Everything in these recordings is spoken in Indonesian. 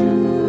true.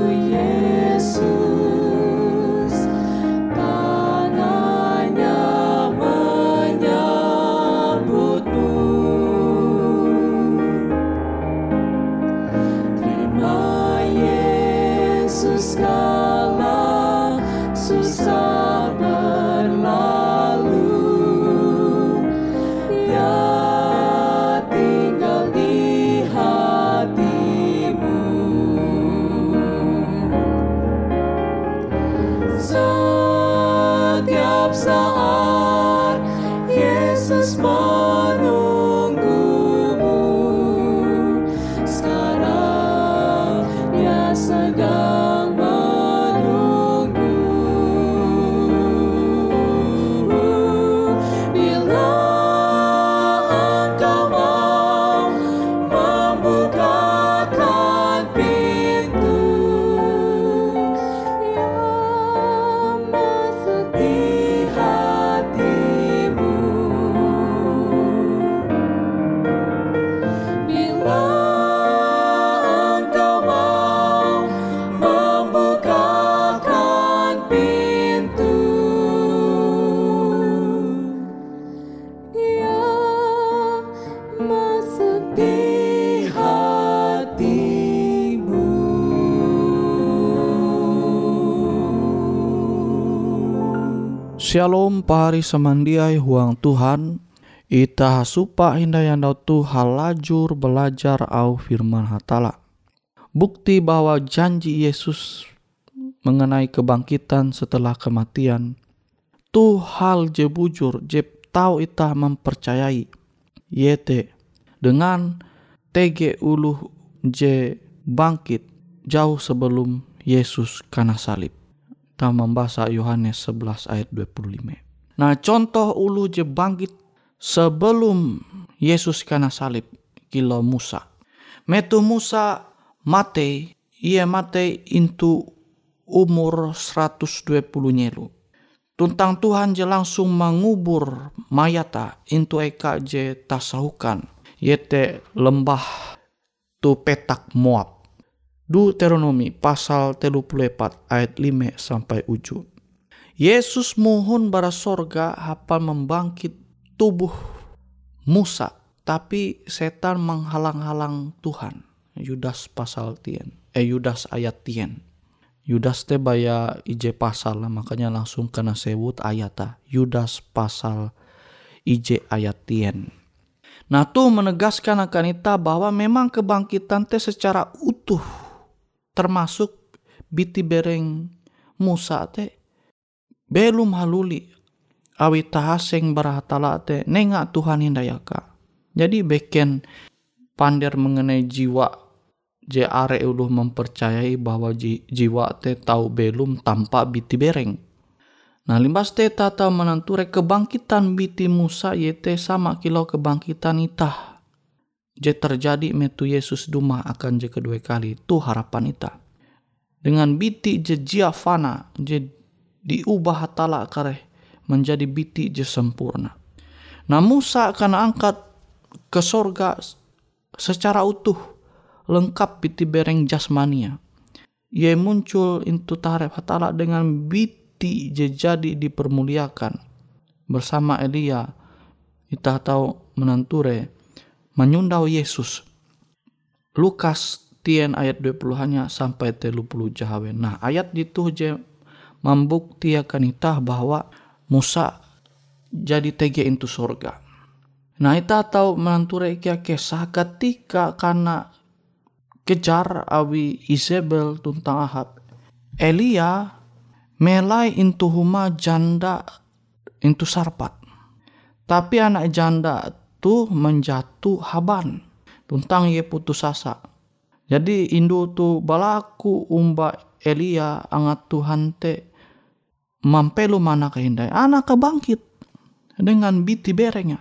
Shalom pari semandiai huang Tuhan. Ita supa hindayandau tu halajur belajar au firman hatala. Bukti bahwa janji Yesus mengenai kebangkitan setelah kematian. Tu hal je bujur je tahu ita mempercayai. Yete dengan tege uluh je bangkit jauh sebelum Yesus karena salib kita membaca Yohanes 11 ayat 25. Nah contoh ulu je bangkit sebelum Yesus kena salib kilo Musa. Metu Musa mate, ia mate intu umur 120 nyelu. tuntang Tuhan je langsung mengubur mayata into eka je tasahukan yete lembah tu petak Moab. Deuteronomi pasal 34 ayat 5 sampai ujung. Yesus mohon bara sorga hafal membangkit tubuh Musa, tapi setan menghalang-halang Tuhan. Yudas pasal tien, eh Yudas ayat tien. Yudas te baya ije pasal lah, makanya langsung kena sebut ayat Yudas pasal ije ayat tien. Nah tuh menegaskan akan kita bahwa memang kebangkitan te secara utuh termasuk biti bereng Musa te belum haluli awi tahaseng barahatala te nenga Tuhan hindayaka. Jadi beken pander mengenai jiwa je are uluh mempercayai bahwa jiwa te tahu belum tanpa biti bereng. Nah limbas te tata menanture kebangkitan biti Musa yete sama kilo kebangkitan itah. Je terjadi metu Yesus duma akan je kedua kali itu harapan ita. Dengan biti je jia fana je diubah hatala kare menjadi biti je sempurna. Nah Musa akan angkat ke sorga secara utuh lengkap biti bereng jasmania. Ia muncul itu tarif hatala dengan biti je jadi dipermuliakan bersama Elia kita tahu menanture menyundau Yesus. Lukas tien ayat 20 hanya sampai 30 jahawe. Nah ayat itu je membuktikan kita bahwa Musa jadi tege itu surga. Nah kita tahu menanture kia kesah ketika karena kejar awi Isabel tuntang Ahab. Elia melai intu huma janda intu sarpat. Tapi anak janda tu menjatuh haban tuntang ye putus asa. Jadi indu tu balaku umba Elia angat Tuhan te mampelu mana kehindai anak kebangkit dengan biti berengnya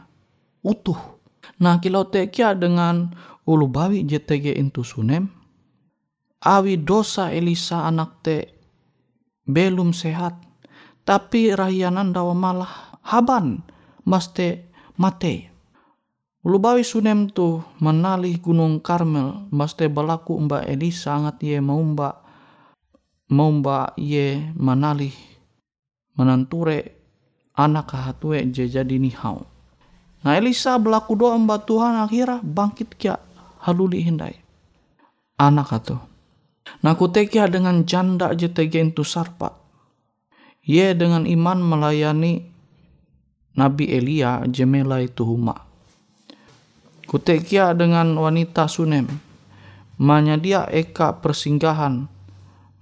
utuh. Nah kilau tekia dengan ulu bawi JTG intu sunem awi dosa Elisa anak te belum sehat. Tapi rahianan dawa malah haban maste mate Ulu bawi sunem tu menalih gunung Karmel maste balaku mbak Elisa angat ye mau mbak ye menalih menanture anak kahatue je jadi nihau. Nah Elisa berlaku doa mbak Tuhan akhirnya bangkit kia haluli hindai. Anak atau. Nah kutekia dengan janda JTG itu sarpa. Ye dengan iman melayani Nabi Elia jemela itu huma. Kutekia dengan wanita Sunem. Manya dia eka persinggahan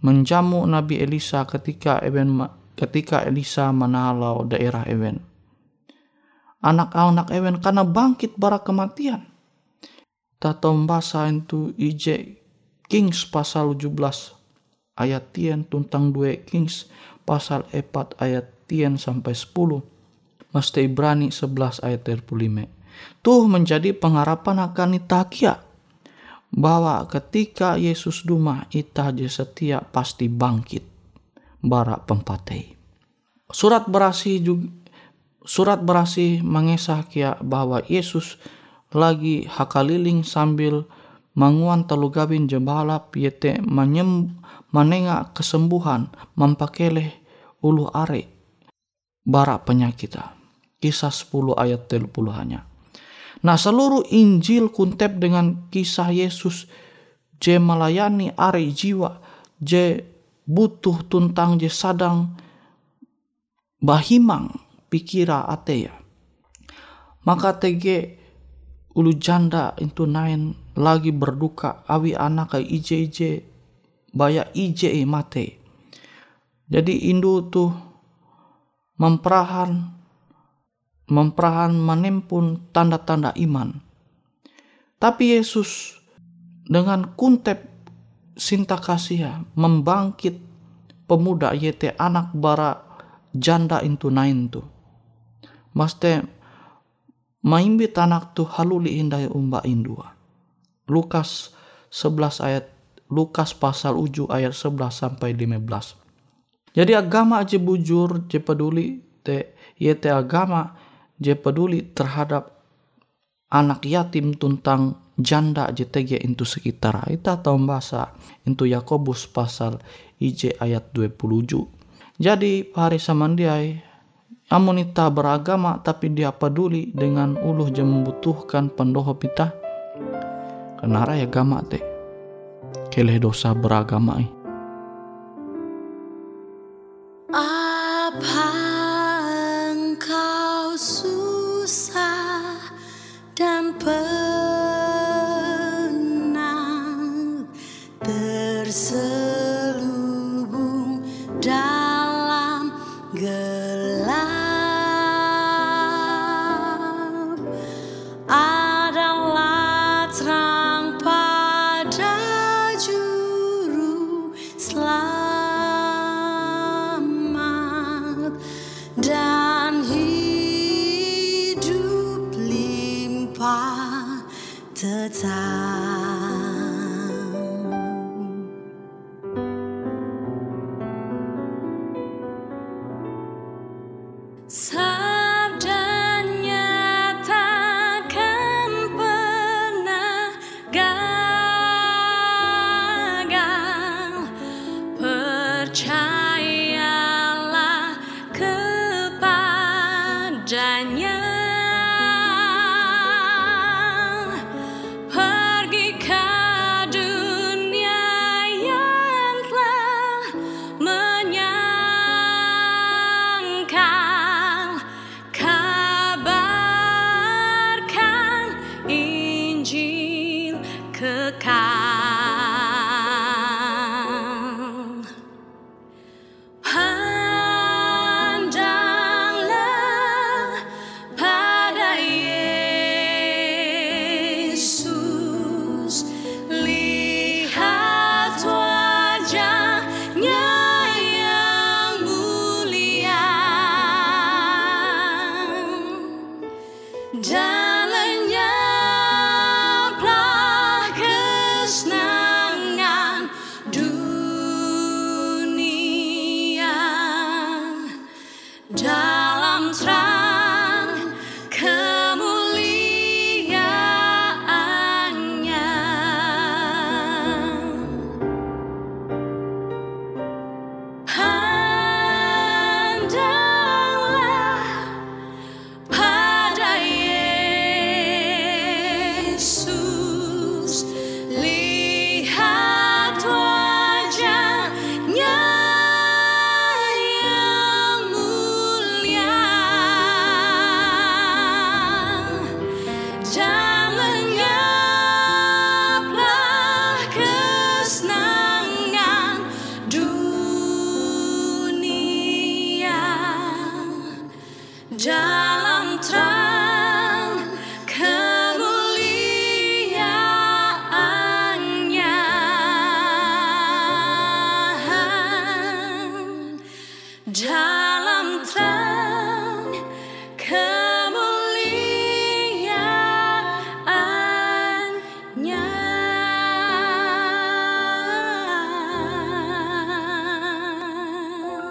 menjamu Nabi Elisa ketika Eben ketika Elisa menalau daerah Ewen. Anak-anak Ewen karena bangkit bara kematian. Tato bahasa itu IJ Kings pasal 17 ayat tien tuntang 2 Kings pasal 4 ayat tien sampai 10. Mesti Ibrani 11 ayat 35. Tuh menjadi pengharapan akan itakia bahwa ketika Yesus duma ita setia pasti bangkit bara pempatei. Surat berasi juga surat berasi mengesah kia bahwa Yesus lagi hakaliling sambil manguan telu gabin jembalap yete menyem menengah kesembuhan mempakeleh ulu are bara penyakita. Kisah 10 ayat 30 hanya. Nah seluruh Injil kuntep dengan kisah Yesus je melayani are jiwa je butuh tuntang je sadang bahimang pikira ateya. Maka tege ulu janda itu nain lagi berduka awi anak ije ije baya ije mate. Jadi indu tuh memperahan memperahan menempun tanda-tanda iman. Tapi Yesus dengan kuntep sinta kasih membangkit pemuda yete anak bara janda itu nain tu. Maste maimbit anak tu haluli indai umba indua. Lukas 11 ayat Lukas pasal uju ayat 11 sampai 15. Jadi agama je bujur, je peduli, te, ye te agama je peduli terhadap anak yatim tentang janda JTG itu sekitar. Kita tahu bahasa itu Yakobus pasal IJ ayat 27 jadi hari samandiai amonita beragama tapi dia peduli dengan uluh je membutuhkan pendoho pita karena raya agama teh keleh dosa beragama eh.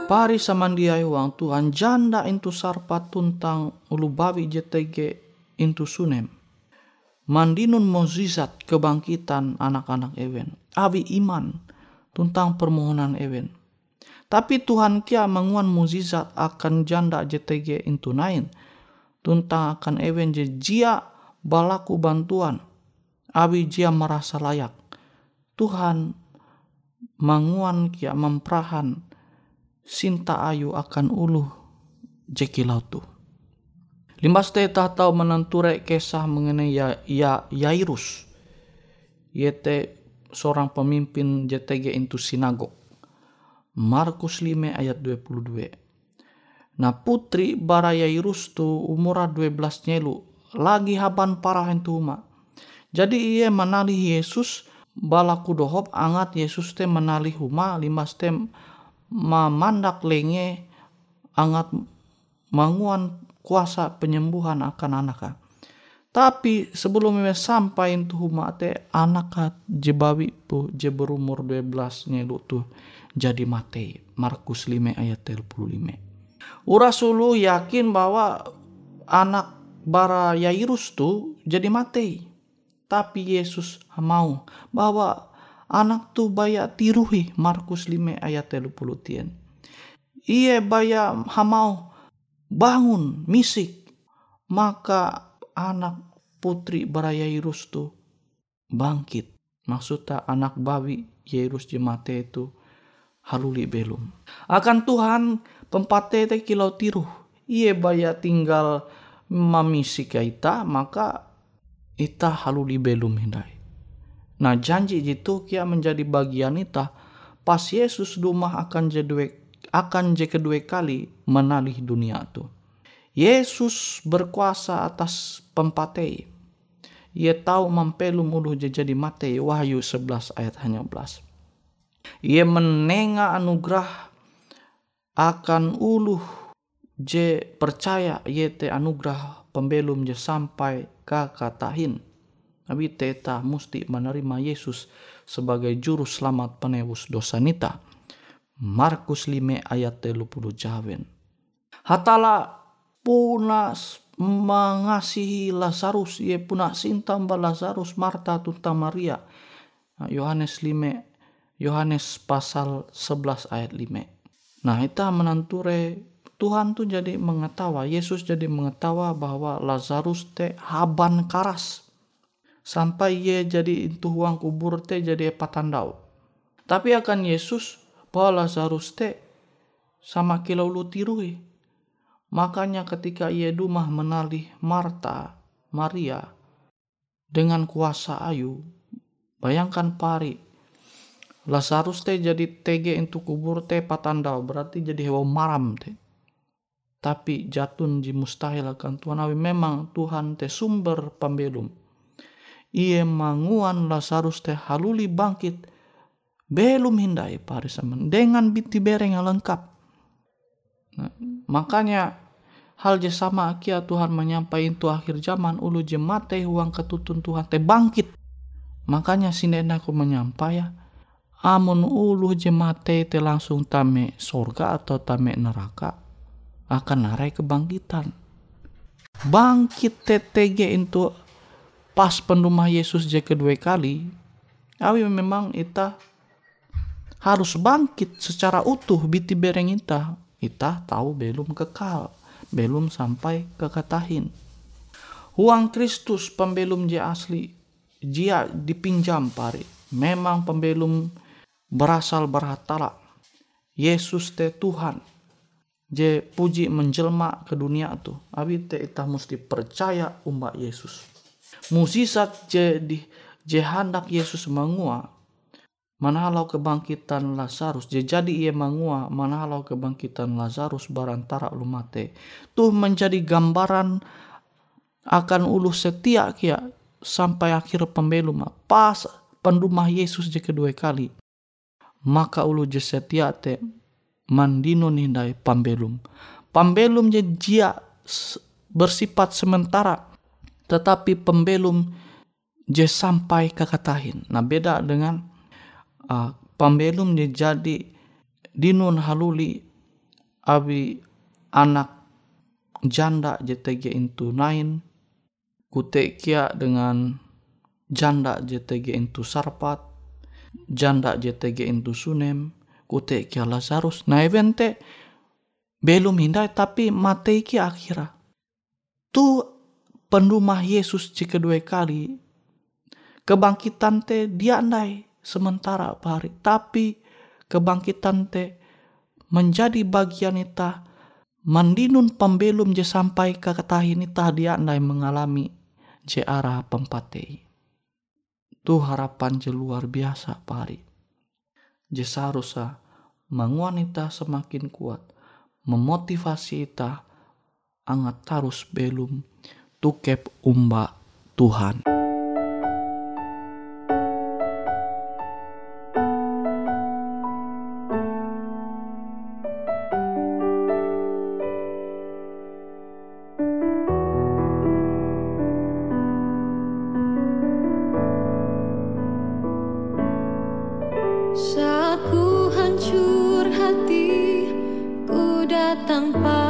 Pari samandiai wang Tuhan janda intu sarpa tuntang ulu bawi JTG intu sunem. Mandinun mozizat kebangkitan anak-anak ewen. Abi iman tuntang permohonan ewen. Tapi Tuhan kia menguan muzizat akan janda JTG intu nain. Tuntang akan ewen je jia balaku bantuan. Abi jia merasa layak. Tuhan manguan kia memperahan sinta ayu akan ulu jeki lautu. Limbas teh tahu menenture kisah mengenai ya, ya Yairus. Yete seorang pemimpin JTG itu sinagog. Markus 5 ayat 22. Nah putri bara Yairus tu umura 12 nyelu. Lagi haban parah itu uma. Jadi ia menali Yesus balaku dohop angat Yesus teh menali huma limas teh memandak lenge angat manguan kuasa penyembuhan akan anak tapi sebelum me sampai itu huma te anak jebawi pu je berumur 12 nyelu tuh jadi mate. Markus 5 ayat 35. Uras ulu yakin bahwa anak bara Yairus tu jadi mate. Tapi Yesus mau bahwa anak tu baya tiruhi Markus 5 ayat 30 tien. Ia baya hamau bangun misik maka anak putri bara Yairus tu bangkit. Maksudnya anak babi Yairus jemate itu haluli belum. Akan Tuhan pempate te kilau tiru. Ia baya tinggal mamisi ita maka ita haluli belum hindai. Nah janji itu kia menjadi bagian ita pas Yesus rumah akan jadi akan je kedua kali menalih dunia tu. Yesus berkuasa atas pempatei. Ia tahu mampelum ulu jadi mate Wahyu 11 ayat hanya belas. Ia menenga anugerah akan ulu je percaya ia te anugerah pembelum je sampai kakatahin. Nabi teta musti menerima Yesus sebagai juru selamat penebus dosa nita. Markus 5 ayat 30 jawen. Hatala punas mengasihi Lazarus ia puna sinta Lazarus Marta tuta Maria nah, Yohanes 5 Yohanes pasal 11 ayat 5 nah kita menanture Tuhan tuh jadi mengetawa Yesus jadi mengetawa bahwa Lazarus teh haban karas sampai ia jadi itu uang kubur teh jadi patandau tapi akan Yesus bahwa Lazarus teh sama kilau lu tirui Makanya ketika ia dumah menalih Marta, Maria, dengan kuasa ayu, bayangkan pari, Lazarus teh jadi tege untuk kubur teh patandau, berarti jadi hewan maram teh. Tapi jatun ji mustahil akan Tuhan awi memang Tuhan teh sumber pembelum. Ia manguan Lazarus teh haluli bangkit, belum hindai pari semen dengan binti bereng yang lengkap Nah, makanya hal je sama akia Tuhan menyampaikan itu akhir zaman ulu jemate uang ketutun Tuhan te bangkit. Makanya sinena aku menyampaikan amun ulu jemate te langsung tame sorga atau tame neraka akan narai kebangkitan. Bangkit TTG itu pas pendumah Yesus je kedua kali, awi memang ita harus bangkit secara utuh biti bereng ita kita tahu belum kekal, belum sampai kekatahin. Uang Kristus pembelum dia asli, dia dipinjam pari. Memang pembelum berasal berhatala. Yesus te Tuhan. Je puji menjelma ke dunia tu. Abi te kita mesti percaya umat Yesus. Musisat je di je hendak Yesus mengua Manahalau kebangkitan Lazarus, jadi ia mangua manahalau kebangkitan Lazarus barantara lumate. Tuh menjadi gambaran akan ulu setia kia sampai akhir pembelum. Pas pendumah Yesus je kedua kali. Maka ulu je setia te mandino nindai pembelum. Pembelum je jia bersifat sementara. Tetapi pembelum je sampai kekatahin. Nah beda dengan uh, pambelum dia jadi dinun haluli abi anak janda JTG into nain kutekia dengan janda JTG into sarpat janda JTG into sunem kutekia Lazarus nah evente belum hindai tapi mate ki akhira tu pendumah Yesus jika dua kali. Kebangkitan te dia andai sementara pari tapi kebangkitan te menjadi bagian ita mandinun pembelum je sampai ke ketahin ita dia andai mengalami je arah pempatei. Tu harapan je luar biasa pari je seharusnya menguanita semakin kuat memotivasi ita angat tarus belum tukep umba Tuhan. Saku hancur hati, ku datang padamu.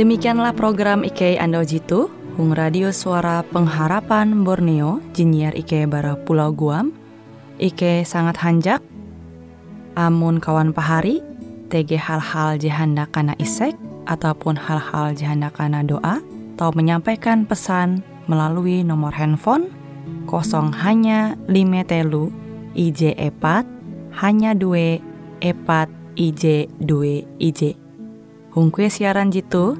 Demikianlah program IK Ando Jitu, Hung Radio Suara Pengharapan Borneo, Jinnyar IK Baru Pulau Guam, IK Sangat Hanjak, Amun Kawan Pahari, TG Hal-Hal Jihanda Kana Isek, ataupun hal-hal jihanda kana doa, atau menyampaikan pesan melalui nomor handphone kosong hanya lima telu IJ epat hanya dua epat IJ dua IJ Hung kue siaran jitu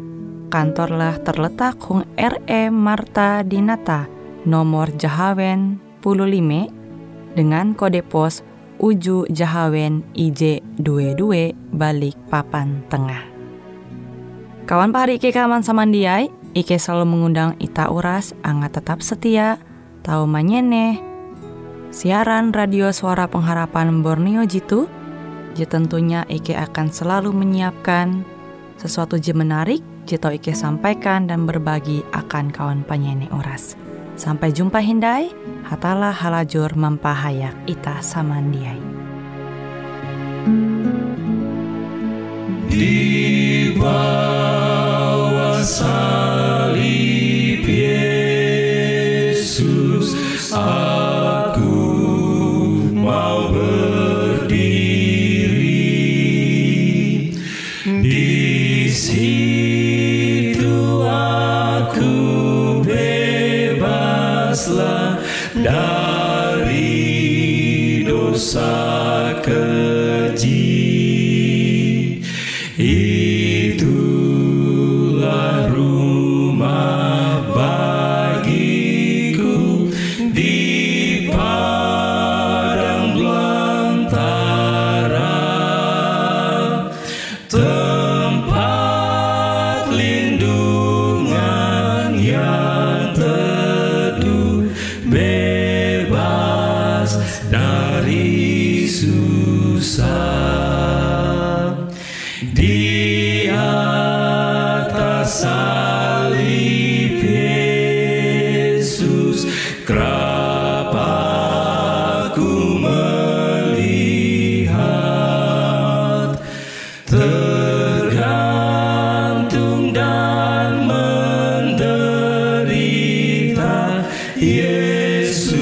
kantorlah terletak Hung RE Marta Dinata nomor Jahawen 15 dengan kode pos Uju Jahawen IJ22 balik papan tengah. Kawan pahari Ike kaman samandiai, Ike selalu mengundang Ita Uras, angga tetap setia, tahu manyene, siaran radio suara pengharapan Borneo Jitu, je tentunya Ike akan selalu menyiapkan sesuatu je menarik, jito Ike sampaikan dan berbagi akan kawan penyanyi Uras. Sampai jumpa Hindai, hatalah halajur mempahayak ita samandiai. Di bawah salib Yesus, aku mau berdiri. Di situ aku bebaslah dari dosa Yesus